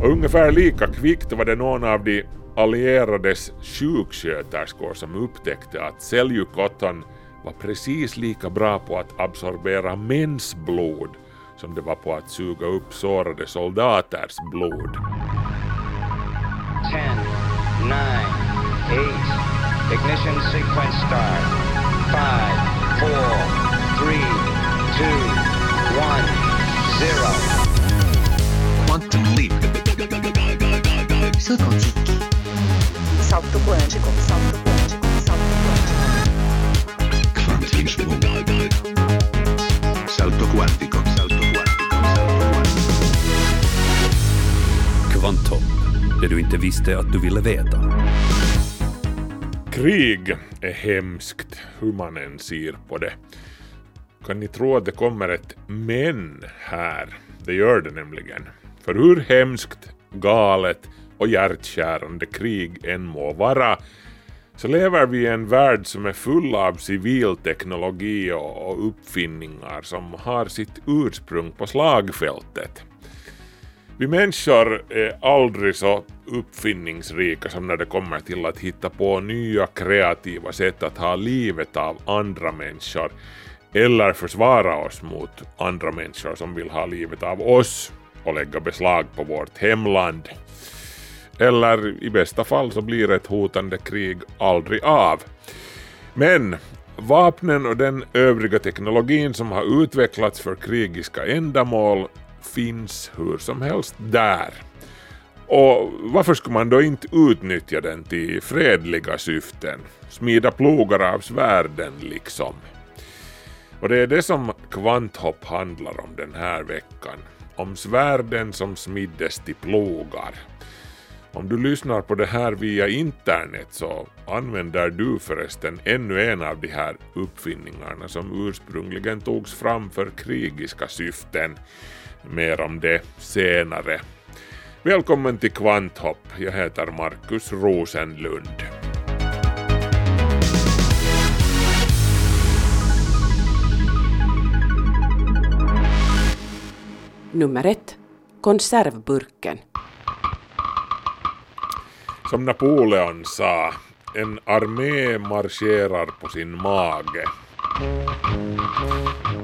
Och ungefär lika kvickt var det någon av de allierades sjuksköterskor som upptäckte att Seljukottan var precis lika bra på att absorbera mäns blod som det var på att suga upp sårade soldaters blod. 10, 9, 8, ignition sequence start. 5, 4, 3, 2, 1, 0. Saut quantique. Salto quântico, salto quântico, salto quântico. Kvantvinsvåg. Salto quântico. Salto quântico. Salto quantico. Kvanthopp, det du inte visste att du ville veta. Krig är hemskt, hur man än ser på det. Kan ni tro att det kommer ett men här? Det gör det nämligen. För hur hemskt, galet och hjärtskärande krig än må vara, så lever vi i en värld som är full av civil teknologi och och uppfinningar som har sitt ursprung på slagfältet. Vi människor är aldrig så uppfinningsrika som när det kommer till att hitta på nya kreativa sätt att ha livet av andra människor eller försvara oss mot andra människor som vill ha livet av oss och lägga beslag på vårt hemland. Eller i bästa fall så blir ett hotande krig aldrig av. Men vapnen och den övriga teknologin som har utvecklats för krigiska ändamål finns hur som helst där. Och varför skulle man då inte utnyttja den till fredliga syften? Smida plogar av svärden liksom. Och det är det som kvanthopp handlar om den här veckan. Om svärden som smiddes till plogar. Om du lyssnar på det här via internet så använder du förresten ännu en av de här uppfinningarna som ursprungligen togs fram för krigiska syften. Mer om det senare. Välkommen till Kvanthopp. Jag heter Markus Rosenlund. Nummer ett. Konservburken. Som Napoleon sa, en armé marscherar på sin mage.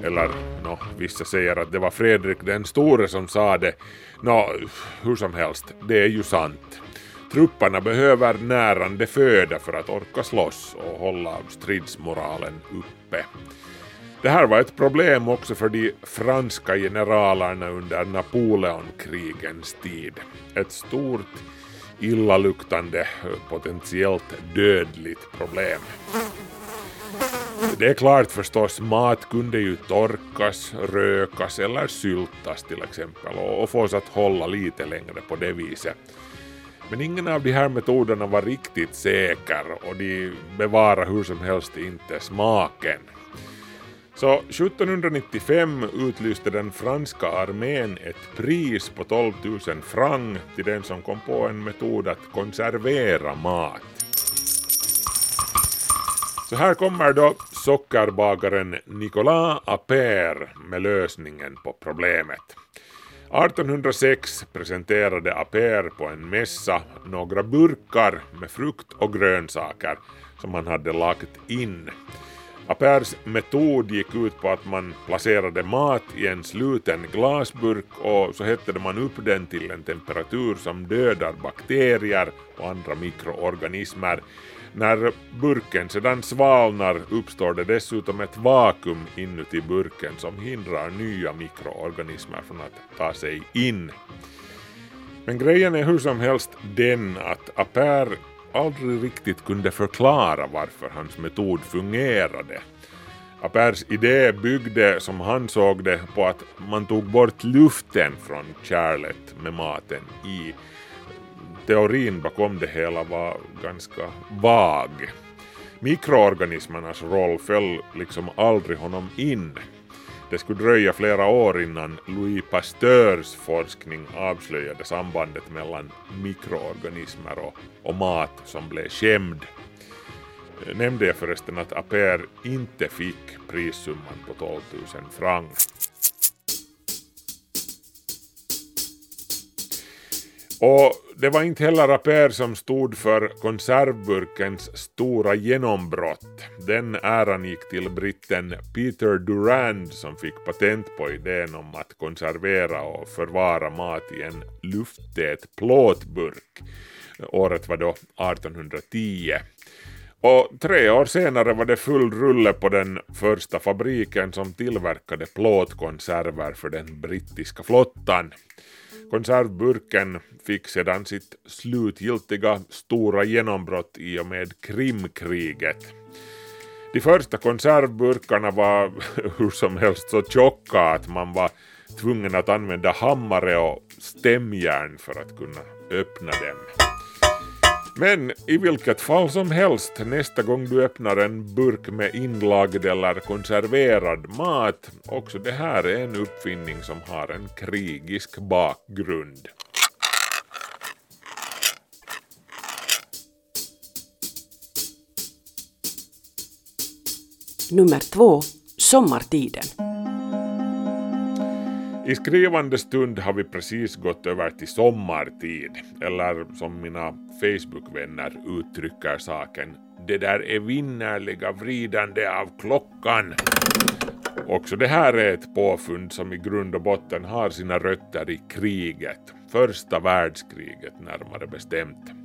Eller, nå, vissa säger att det var Fredrik den store som sa det. Nå, hur som helst, det är ju sant. Trupperna behöver närande föda för att orka slåss och hålla stridsmoralen uppe. Det här var ett problem också för de franska generalerna under Napoleonkrigens tid. Ett stort, illaluktande, potentiellt dödligt problem. Det är klart förstås, mat kunde ju torkas, rökas eller syltas till exempel och, fås att hålla lite längre på det viset. Men ingen av de här metoderna var riktigt säker och de bevarade hur som helst inte smaken. Så 1795 utlyste den franska armén ett pris på 12 000 franc till den som kom på en metod att konservera mat. Så här kommer då sockerbagaren Nicolas Appert med lösningen på problemet. 1806 presenterade Appert på en mässa några burkar med frukt och grönsaker som han hade lagt in. Apers metod gick ut på att man placerade mat i en sluten glasburk och så hettade man upp den till en temperatur som dödar bakterier och andra mikroorganismer. När burken sedan svalnar uppstår det dessutom ett vakuum inuti burken som hindrar nya mikroorganismer från att ta sig in. Men grejen är hur som helst den att Aper aldrig riktigt kunde förklara varför hans metod fungerade. Apers idé byggde, som han såg det, på att man tog bort luften från kärlet med maten i. Teorin bakom det hela var ganska vag. Mikroorganismernas roll föll liksom aldrig honom in. Det skulle dröja flera år innan Louis Pasteurs forskning avslöjade sambandet mellan mikroorganismer och, och mat som blev skämd. Nämnde jag förresten att Aper inte fick prissumman på 12 000 franc. Och det var inte heller Aper som stod för konservburkens stora genombrott. Den äran gick till britten Peter Durand som fick patent på idén om att konservera och förvara mat i en lufttät plåtburk. Året var då 1810. Och tre år senare var det full rulle på den första fabriken som tillverkade plåtkonserver för den brittiska flottan. Konservburken fick sedan sitt slutgiltiga stora genombrott i och med Krimkriget. De första konservburkarna var hur som helst så tjocka att man var tvungen att använda hammare och stämjärn för att kunna öppna dem. Men i vilket fall som helst, nästa gång du öppnar en burk med inlagd eller konserverad mat, också det här är en uppfinning som har en krigisk bakgrund. Nummer två. Sommartiden. I skrivande stund har vi precis gått över till sommartid, eller som mina Facebookvänner uttrycker saken, det där evinnerliga vridande av klockan. Också det här är ett påfund som i grund och botten har sina rötter i kriget, första världskriget närmare bestämt.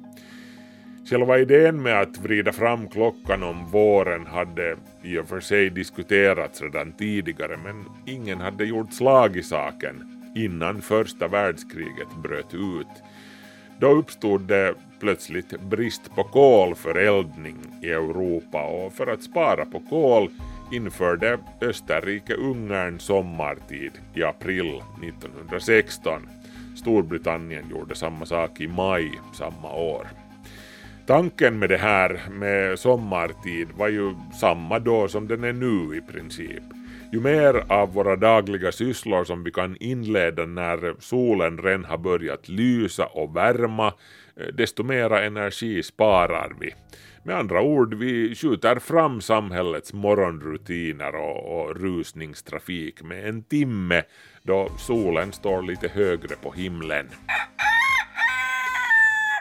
Själva idén med att vrida fram klockan om våren hade i och för sig diskuterats redan tidigare men ingen hade gjort slag i saken innan första världskriget bröt ut. Då uppstod det plötsligt brist på kol för eldning i Europa och för att spara på kol införde Österrike-Ungern sommartid i april 1916. Storbritannien gjorde samma sak i maj samma år. Tanken med det här med sommartid var ju samma då som den är nu i princip. Ju mer av våra dagliga sysslor som vi kan inleda när solen redan har börjat lysa och värma, eh, desto mera energi sparar vi. Med andra ord, vi skjuter fram samhällets morgonrutiner och, och rusningstrafik med en timme då solen står lite högre på himlen.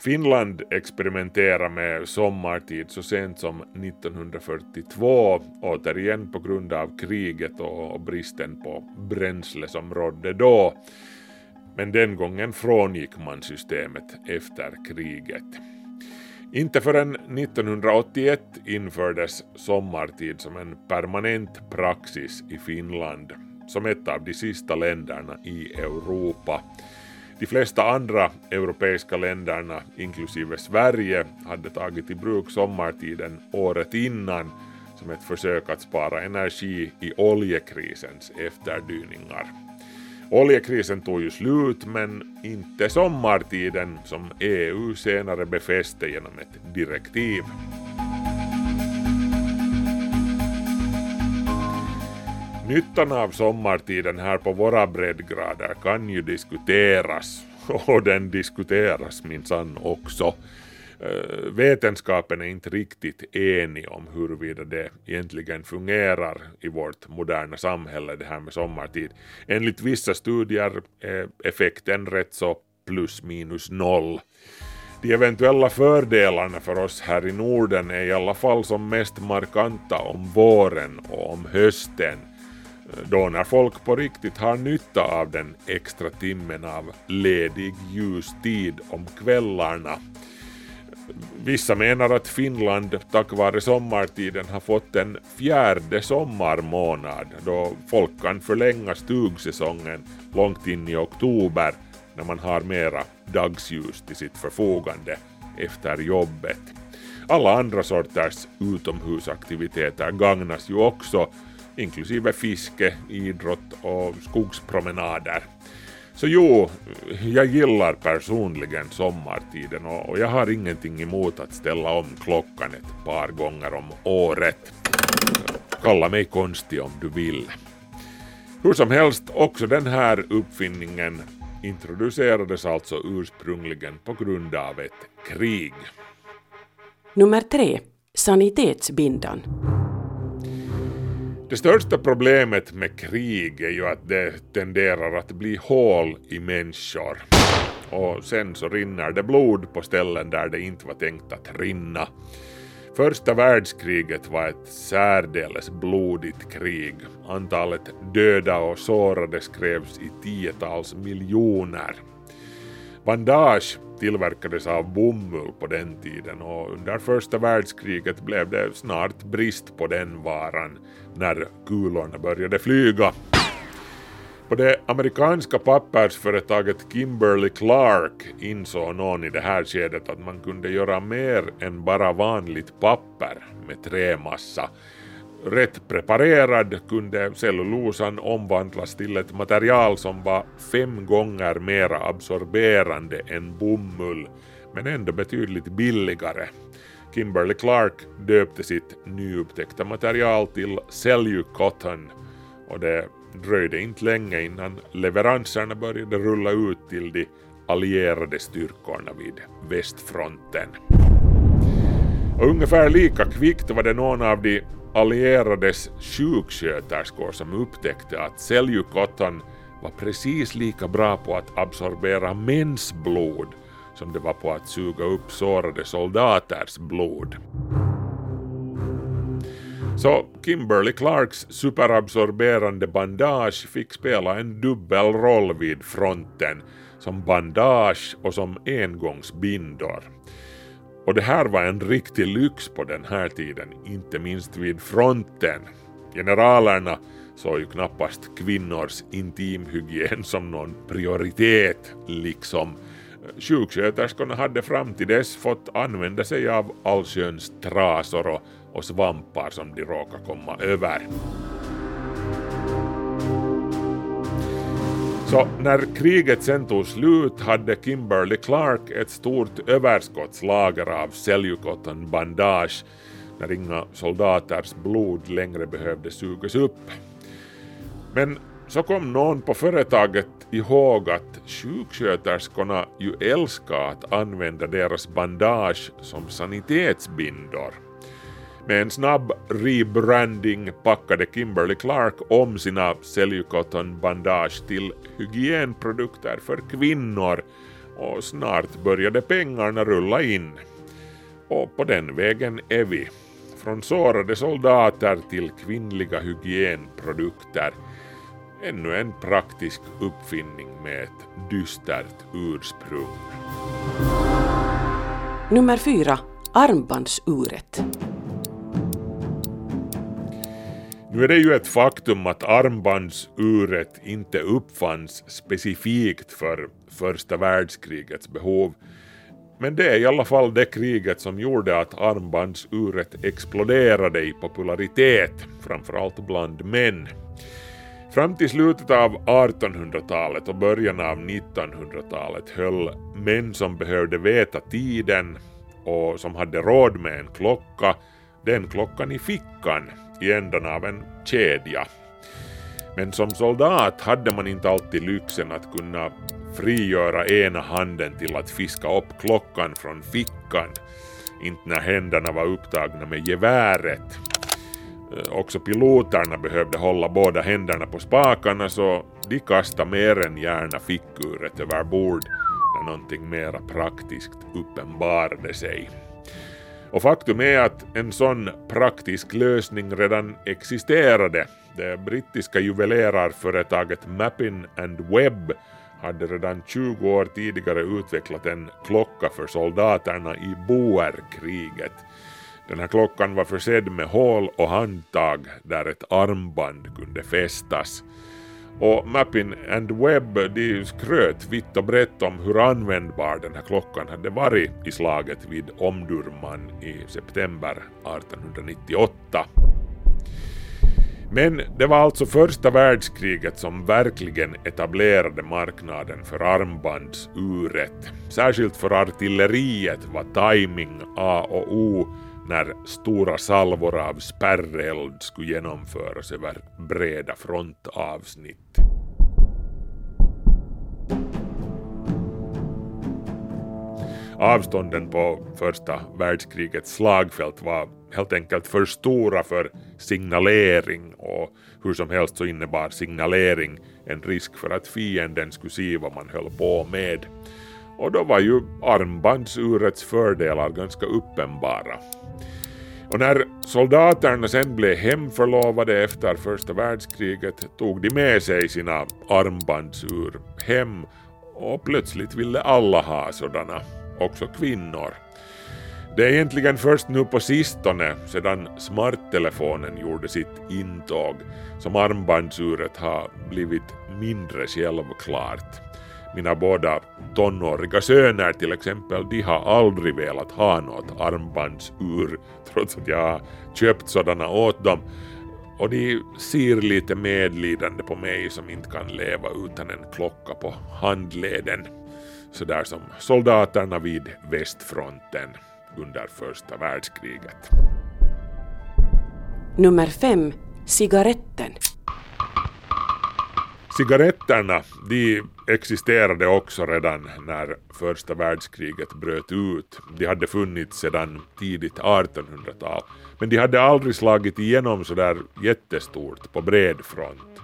Finland experimenterade med sommartid så sent som 1942, återigen på grund av kriget och bristen på bränsle som rådde då. Men den gången frångick man systemet efter kriget. Inte förrän 1981 infördes sommartid som en permanent praxis i Finland, som ett av de sista länderna i Europa. De flesta andra europeiska länderna, inklusive Sverige, hade tagit i bruk sommartiden året innan som ett försök att spara energi i oljekrisens efterdyningar. Oljekrisen tog ju slut men inte sommartiden som EU senare befäste genom ett direktiv. Nyttan av sommartiden här på våra breddgrader kan ju diskuteras och den diskuteras minsann också. Eh, vetenskapen är inte riktigt enig om huruvida det egentligen fungerar i vårt moderna samhälle det här med sommartid. Enligt vissa studier är effekten rätt så plus minus noll. De eventuella fördelarna för oss här i Norden är i alla fall som mest markanta om våren och om hösten då när folk på riktigt har nytta av den extra timmen av ledig ljustid om kvällarna. Vissa menar att Finland tack vare sommartiden har fått en fjärde sommarmånad då folk kan förlänga stugsäsongen långt in i oktober när man har mera dagsljus till sitt förfogande efter jobbet. Alla andra sorters utomhusaktiviteter gagnas ju också inklusive fiske, idrott och skogspromenader. Så jo, jag gillar personligen sommartiden och jag har ingenting emot att ställa om klockan ett par gånger om året. Kalla mig konstig om du vill. Hur som helst, också den här uppfinningen introducerades alltså ursprungligen på grund av ett krig. Nummer tre. Sanitetsbindan. Det största problemet med krig är ju att det tenderar att bli hål i människor. och sen så rinner det blod på ställen där det inte var tänkt att rinna. Första världskriget var ett särdeles blodigt krig. Antalet döda och sårade skrevs i tiotals miljoner. Bandage tillverkades av bomull på den tiden och under första världskriget blev det snart brist på den varan när kulorna började flyga. På det amerikanska pappersföretaget Kimberly Clark insåg någon i det här skedet att man kunde göra mer än bara vanligt papper med trämassa. Rätt preparerad kunde cellulosan omvandlas till ett material som var fem gånger mer absorberande än bomull, men ändå betydligt billigare. Kimberly Clark döpte sitt nyupptäckta material till Cellucotton och det dröjde inte länge innan leveranserna började rulla ut till de allierade styrkorna vid västfronten. Och ungefär lika kvickt var det någon av de allierades sjuksköterskor som upptäckte att Cellucotton var precis lika bra på att absorbera mäns blod som det var på att suga upp sårade soldaters blod. Så Kimberly Clarks superabsorberande bandage fick spela en dubbel roll vid fronten, som bandage och som engångsbindor. Och det här var en riktig lyx på den här tiden, inte minst vid fronten. Generalerna såg ju knappast kvinnors intimhygien som någon prioritet, liksom. Sjuksköterskorna hade fram till dess fått använda sig av allsköns trasor och, och svampar som de råkade komma över. Så när kriget sen tog slut hade Kimberly Clark ett stort överskottslager av Cellucotton bandage när inga soldaters blod längre behövde sugas upp. Men så kom någon på företaget ihåg att sjuksköterskorna ju älskar att använda deras bandage som sanitetsbindor. Med en snabb rebranding packade Kimberly Clark om sina Cellucotton bandage till hygienprodukter för kvinnor och snart började pengarna rulla in. Och på den vägen är vi. Från sårade soldater till kvinnliga hygienprodukter. Ännu en praktisk uppfinning med ett dystert ursprung. Nummer fyra. Armbandsuret. Nu är det ju ett faktum att armbandsuret inte uppfanns specifikt för första världskrigets behov. Men det är i alla fall det kriget som gjorde att armbandsuret exploderade i popularitet, framförallt bland män. Fram till slutet av 1800-talet och början av 1900-talet höll män som behövde veta tiden och som hade råd med en klocka den klockan i fickan i änden av en kedja. Men som soldat hade man inte alltid lyxen att kunna frigöra ena handen till att fiska upp klockan från fickan, inte när händerna var upptagna med geväret. Eh, också piloterna behövde hålla båda händerna på spakarna så de kastade mer än gärna fickuret över bord när någonting mera praktiskt uppenbarade sig. Och faktum är att en sån praktisk lösning redan existerade. Det brittiska juvelerarföretaget Mappin and Webb hade redan 20 år tidigare utvecklat en klocka för soldaterna i Boerkriget. Den här klockan var försedd med hål och handtag där ett armband kunde fästas. Och Mappin and Webb de skröt vitt och brett om hur användbar den här klockan hade varit i slaget vid Omdurman i september 1898. Men det var alltså första världskriget som verkligen etablerade marknaden för armbandsuret. Särskilt för artilleriet var timing A och O när stora salvor av spärreld skulle genomföras över breda frontavsnitt. Avstånden på första världskrigets slagfält var helt enkelt för stora för signalering och hur som helst så innebar signalering en risk för att fienden skulle se vad man höll på med. Och då var ju armbandsurets fördelar ganska uppenbara. Och när soldaterna sen blev hemförlovade efter första världskriget tog de med sig sina armbandsur hem och plötsligt ville alla ha sådana, också kvinnor. Det är egentligen först nu på sistone, sedan smarttelefonen gjorde sitt intåg, som armbandsuret har blivit mindre självklart. Mina båda tonåriga söner till exempel, de har aldrig velat ha något armbandsur trots att jag har köpt sådana åt dem. Och de ser lite medlidande på mig som inte kan leva utan en klocka på handleden. Sådär som soldaterna vid västfronten under första världskriget. Nummer 5. Cigaretten. Cigaretterna, de existerade också redan när första världskriget bröt ut. De hade funnits sedan tidigt 1800-tal, men de hade aldrig slagit igenom sådär jättestort på bred front.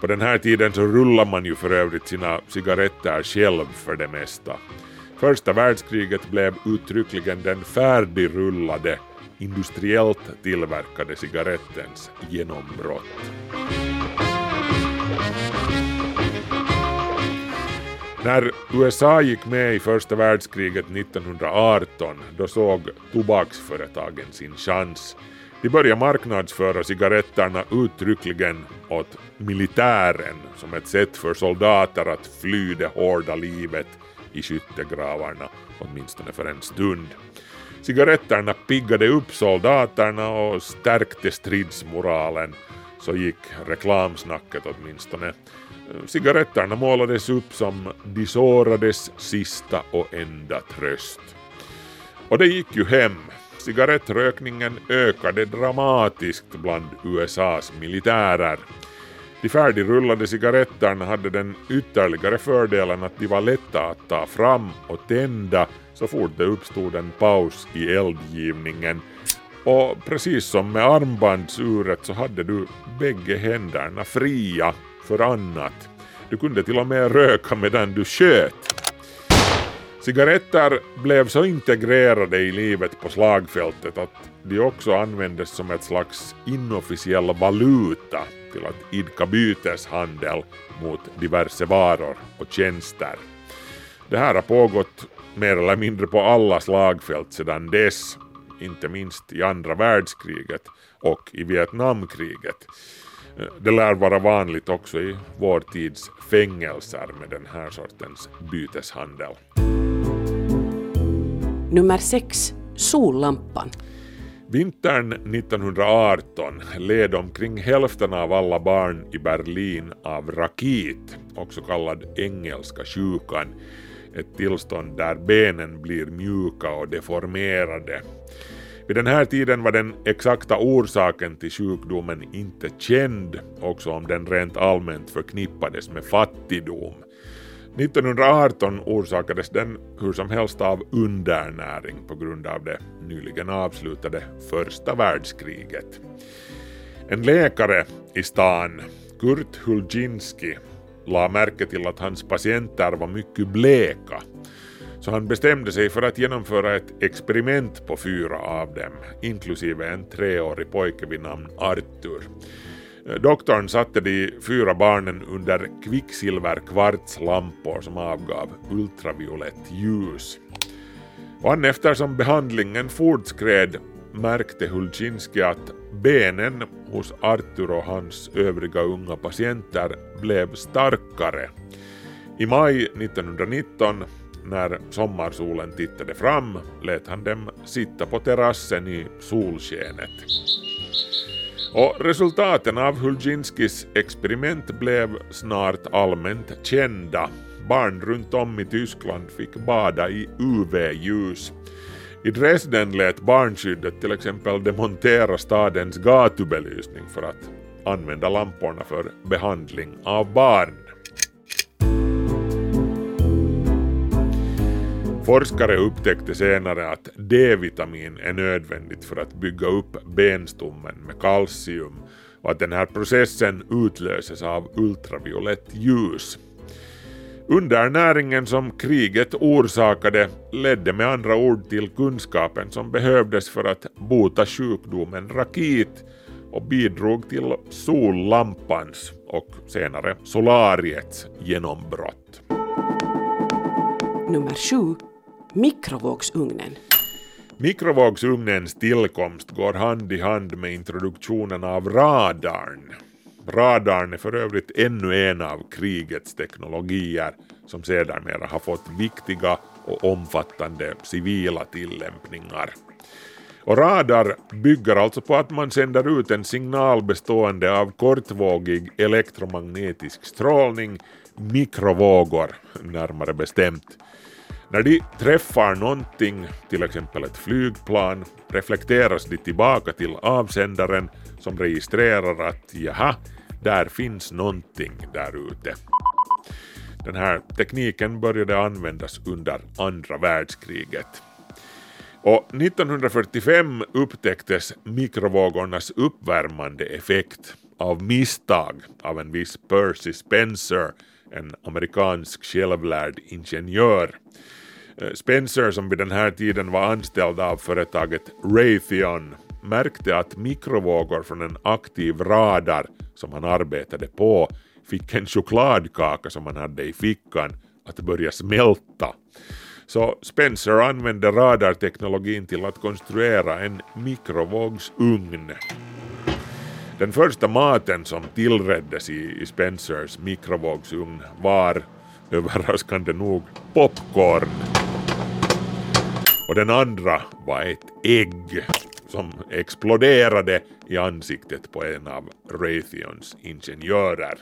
På den här tiden så rullar man ju för övrigt sina cigaretter själv för det mesta. Första världskriget blev uttryckligen den färdigrullade, industriellt tillverkade cigarettens genombrott. När USA gick med i första världskriget 1918 då såg tobaksföretagen sin chans. De började marknadsföra cigaretterna uttryckligen åt militären som ett sätt för soldater att fly det hårda livet i skyttegravarna, åtminstone för en stund. Cigaretterna piggade upp soldaterna och stärkte stridsmoralen, så gick reklamsnacket åtminstone. Cigaretterna målades upp som de sårades sista och enda tröst. Och det gick ju hem. Cigarettrökningen ökade dramatiskt bland USAs militärer. De färdigrullade cigaretterna hade den ytterligare fördelen att de var lätta att ta fram och tända så fort det uppstod en paus i eldgivningen. Och precis som med armbandsuret så hade du bägge händerna fria för annat. Du kunde till och med röka medan du sköt. Cigaretter blev så integrerade i livet på slagfältet att de också användes som ett slags inofficiell valuta till att idka byteshandel mot diverse varor och tjänster. Det här har pågått mer eller mindre på alla slagfält sedan dess, inte minst i andra världskriget och i Vietnamkriget. Det lär vara vanligt också i vår tids fängelser med den här sortens byteshandel. Nummer 6. Sollampan. Vintern 1918 led omkring hälften av alla barn i Berlin av rakit, också kallad engelska sjukan, ett tillstånd där benen blir mjuka och deformerade. Vid den här tiden var den exakta orsaken till sjukdomen inte känd, också om den rent allmänt förknippades med fattigdom. 1918 orsakades den hur som helst av undernäring på grund av det nyligen avslutade första världskriget. En läkare i stan, Kurt Hulginski, la märke till att hans patienter var mycket bleka så han bestämde sig för att genomföra ett experiment på fyra av dem, inklusive en treårig pojke vid namn Arthur. Doktorn satte de fyra barnen under kvicksilverkvartslampor som avgav ultraviolett ljus. Och eftersom behandlingen fortskred märkte Hulcinski att benen hos Arthur och hans övriga unga patienter blev starkare. I maj 1919 när sommarsolen tittade fram lät han dem sitta på terrassen i solskenet. Och resultaten av Hulginskis experiment blev snart allmänt kända. Barn runt om i Tyskland fick bada i UV-ljus. I Dresden lät barnskyddet till exempel demontera stadens gatubelysning för att använda lamporna för behandling av barn. Forskare upptäckte senare att D-vitamin är nödvändigt för att bygga upp benstommen med kalcium och att den här processen utlöses av ultraviolett ljus. Undernäringen som kriget orsakade ledde med andra ord till kunskapen som behövdes för att bota sjukdomen rakit och bidrog till sollampans och senare solariets genombrott. Nummer 7. Mikrovågsugnen. Mikrovågsugnens tillkomst går hand i hand med introduktionen av radarn. Radarn är för övrigt ännu en av krigets teknologier som sedermera har fått viktiga och omfattande civila tillämpningar. Och radar bygger alltså på att man sänder ut en signal bestående av kortvågig elektromagnetisk strålning, mikrovågor närmare bestämt. När de träffar någonting, till exempel ett flygplan, reflekteras de tillbaka till avsändaren som registrerar att jaha, där finns någonting där ute. Den här tekniken började användas under andra världskriget. Och 1945 upptäcktes mikrovågornas uppvärmande effekt av misstag av en viss Percy Spencer, en amerikansk självlärd ingenjör. Eh, Spencer som vid den här tiden var anställd av företaget Raytheon märkte att mikrovågor från en aktiv radar som han arbetade på fick en chokladkaka som han hade i fickan att börja smälta. Så Spencer använde radarteknologin till att konstruera en mikrovågsugn. Den första maten som tillreddes i Spencers mikrovågsugn var överraskande nog popcorn. Och den andra var ett ägg som exploderade i ansiktet på en av Raytheons ingenjörer.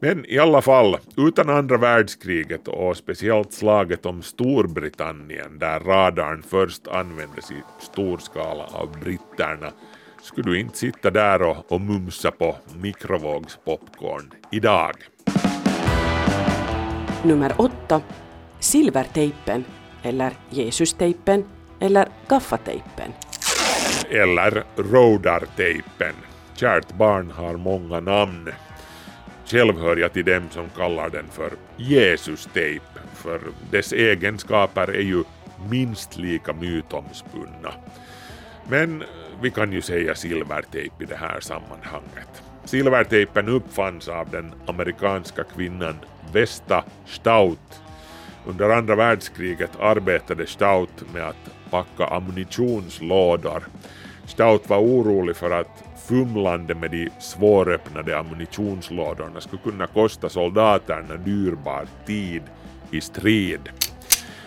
Men i alla fall, utan andra världskriget och speciellt slaget om Storbritannien där radarn först användes i stor skala av britterna skulle du inte sitta där och, och mumsa på mikrovågspopcorn idag. Nummer 8. Silvertejpen eller Jesustejpen eller gaffatejpen. Eller rodartejpen. Kärt barn har många namn. Själv hör jag till dem som kallar den för Jesustejp för dess egenskaper är ju minst lika mytomspunna. Men vi kan ju säga silvertejp i det här sammanhanget. Silvertejpen uppfanns av den amerikanska kvinnan Vesta Stout. Under andra världskriget arbetade Stout med att packa ammunitionslådor. Stout var orolig för att fumlande med de svåröppnade ammunitionslådorna skulle kunna kosta soldaterna dyrbar tid i strid.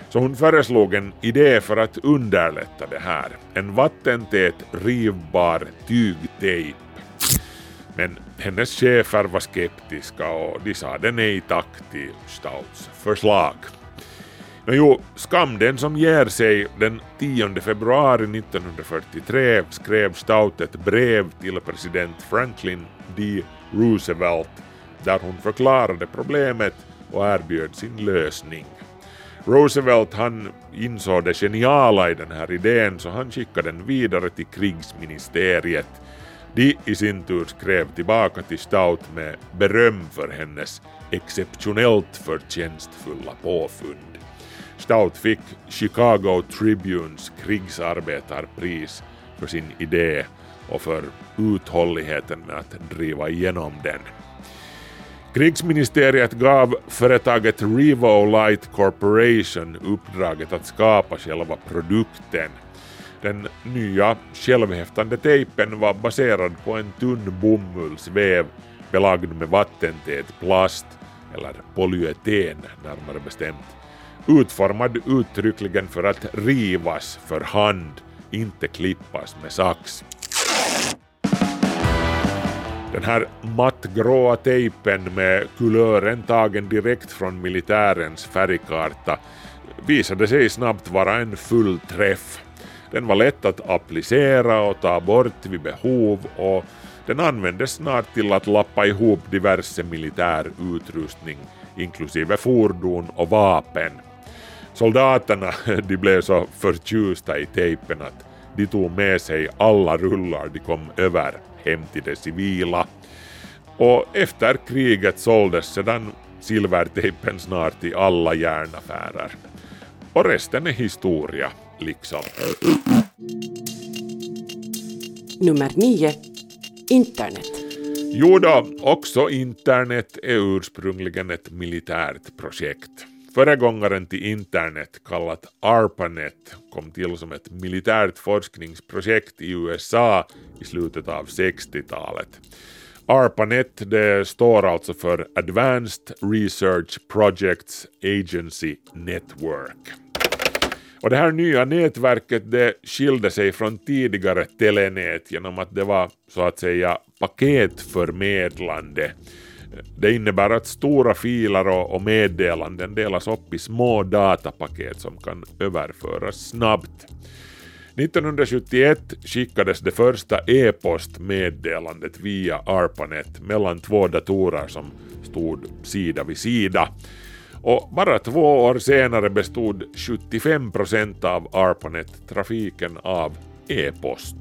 Så hon föreslog en idé för att underlätta det här. En vattentät rivbar tygtejp. Men hennes chefer var skeptiska och de sade nej tack till Stouts förslag. Men jo, skam den som ger sig. Den 10 februari 1943 skrev Stout ett brev till president Franklin D. Roosevelt där hon förklarade problemet och erbjöd sin lösning. Roosevelt han insåg det geniala i den här idén så han skickade den vidare till krigsministeriet. De i sin tur skrev tillbaka till Stout med beröm för hennes exceptionellt förtjänstfulla påfund. Stout fick Chicago Tribunes krigsarbetarpris för sin idé och för uthålligheten med att driva igenom den. Krigsministeriet gav företaget Revo Light Corporation uppdraget att skapa själva produkten. Den nya självhäftande tejpen var baserad på en tunn bomullsväv belagd med vattentät plast, eller polyeten närmare bestämt, utformad uttryckligen för att rivas för hand, inte klippas med sax. Den här mattgråa tejpen med kulören tagen direkt från militärens färgkarta visade sig snabbt vara en full träff. Den var lätt att applicera och ta bort vid behov och den användes snart till att lappa ihop diverse militär utrustning inklusive fordon och vapen. Soldaterna de blev så förtjusta i tejpen att de tog med sig alla rullar de kom över hem till det civila. Och efter kriget såldes sedan silvertejpen snart i alla järnaffärer. Och resten är historia, liksom. Nummer 9. Internet. Jo då, också internet är ursprungligen ett militärt projekt. Föregångaren till internet kallat ARPANET kom till som ett militärt forskningsprojekt i USA i slutet av 60-talet. ARPANET det står alltså för Advanced Research Projects Agency Network. Och det här nya nätverket det skilde sig från tidigare telenät genom att det var så att säga paketförmedlande. Det innebär att stora filer och, och meddelanden delas upp i små datapaket som kan överföras snabbt. 1971 skickades det första e-postmeddelandet via ARPANET mellan två datorer som stod sida vid sida. Och bara två år senare bestod 75 procent av ARPANET-trafiken av e-post.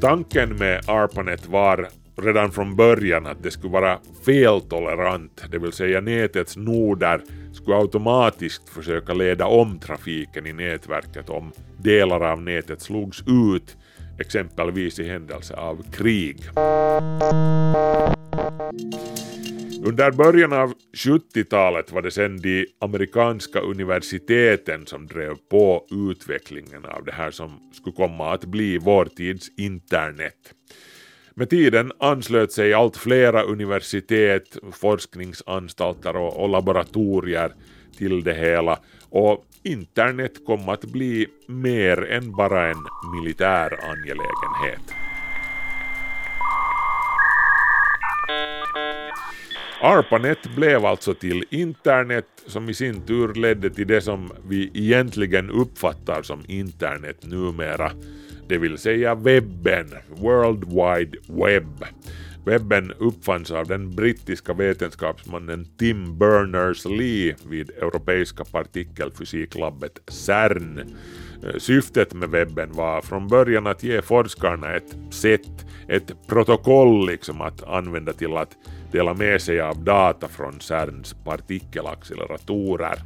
Tanken med ARPANET var redan från början att det skulle vara feltolerant, det vill säga nätets noder skulle automatiskt försöka leda om trafiken i nätverket om delar av nätet slogs ut, exempelvis i händelse av krig. Under början av 70-talet var det sen de amerikanska universiteten som drev på utvecklingen av det här som skulle komma att bli vår tids internet. Med tiden anslöt sig allt flera universitet, forskningsanstalter och, och laboratorier till det hela och internet kom att bli mer än bara en militär angelägenhet. ARPANET blev alltså till internet som i sin tur ledde till det som vi egentligen uppfattar som internet numera, det vill säga webben, World Wide Web. Webben uppfanns av den brittiska vetenskapsmannen Tim Berners-Lee vid Europeiska partikelfysiklabbet CERN. Eh, syftet med webben var från början att ge forskarna ett sätt, ett protokoll liksom att använda till att dela med sig av data från CERNs partikelacceleratorer.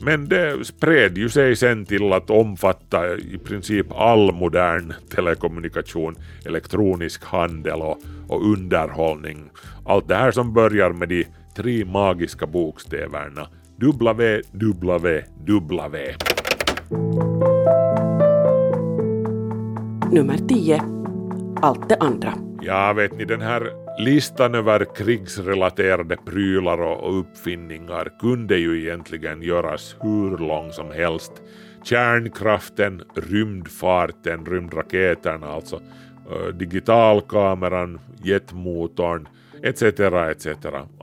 Men det spred ju sig sen till att omfatta i princip all modern telekommunikation, elektronisk handel och, och underhållning. Allt det här som börjar med de tre magiska bokstäverna www. Nummer 10. Allt det andra. Ja, vet ni den här listan över krigsrelaterade prylar och uppfinningar kunde ju egentligen göras hur lång som helst. Kärnkraften, rymdfarten, rymdraketerna alltså, eh, digitalkameran, jetmotorn, etc. etc.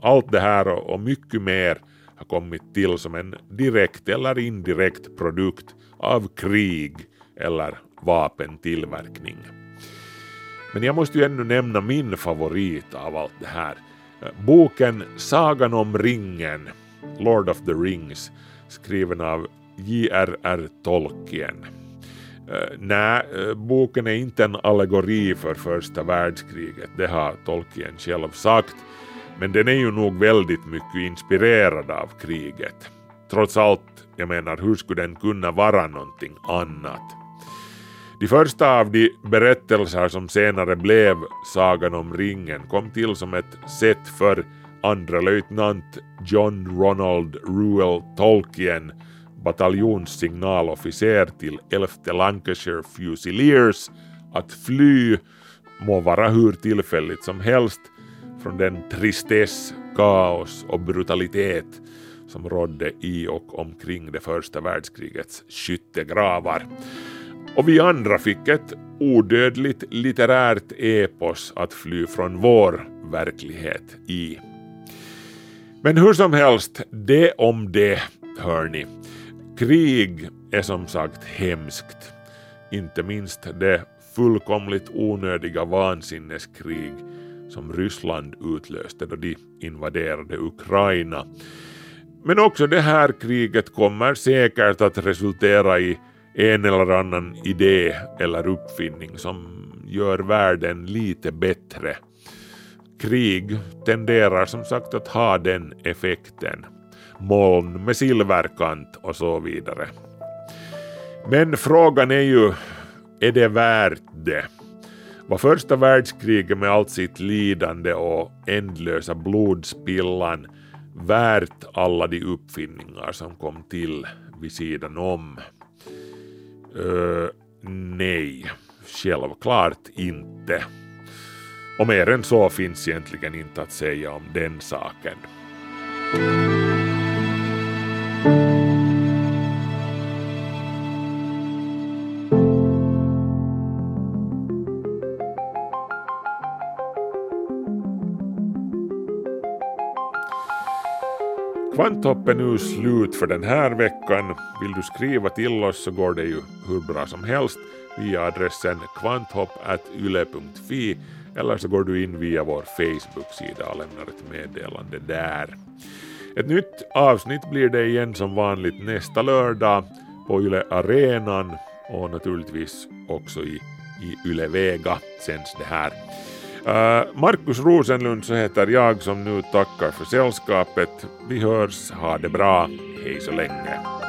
Allt det här och mycket mer har kommit till som en direkt eller indirekt produkt av krig eller vapentillverkning. Men jag måste ju ännu nämna min favorit av allt det här. Boken Sagan om ringen, Lord of the Rings, skriven av J.R.R. Tolkien. Uh, Nej, eh, boken är inte en allegori för första världskriget, det har Tolkien själv sagt, men den är ju nog väldigt mycket inspirerad av kriget. Trots allt, jag menar, hur skulle den kunna vara någonting annat? De första av de berättelser som senare blev Sagan om ringen kom till som ett sätt för andra löjtnant John Ronald Ruel Tolkien, bataljonssignalofficer till 11 Lancashire Fusiliers, att fly, må vara hur tillfälligt som helst, från den tristess, kaos och brutalitet som rådde i och omkring det första världskrigets skyttegravar. Och vi andra fick ett odödligt litterärt epos att fly från vår verklighet i. Men hur som helst, det om det, hörni. Krig är som sagt hemskt. Inte minst det fullkomligt onödiga vansinneskrig som Ryssland utlöste då de invaderade Ukraina. Men också det här kriget kommer säkert att resultera i en eller annan idé eller uppfinning som gör världen lite bättre. Krig tenderar som sagt att ha den effekten. Moln med silverkant och så vidare. Men frågan är ju, är det värt det? Var första världskriget med allt sitt lidande och ändlösa blodspillan värt alla de uppfinningar som kom till vid sidan om? Uh, nej, självklart inte. Och mer än så finns egentligen inte att säga om den saken. Kvanthopp är nu slut för den här veckan. Vill du skriva till oss så går det ju hur bra som helst via adressen kvanthopp.yle.fi eller så går du in via vår Facebook-sida och lämnar ett meddelande där. Ett nytt avsnitt blir det igen som vanligt nästa lördag på Yle Arenan och naturligtvis också i, i Yle Vega sänds det här. Äh, Markus Rosenlund så heter jag som nu tackar för sällskapet. Vi hörs, ha det bra, hej så länge.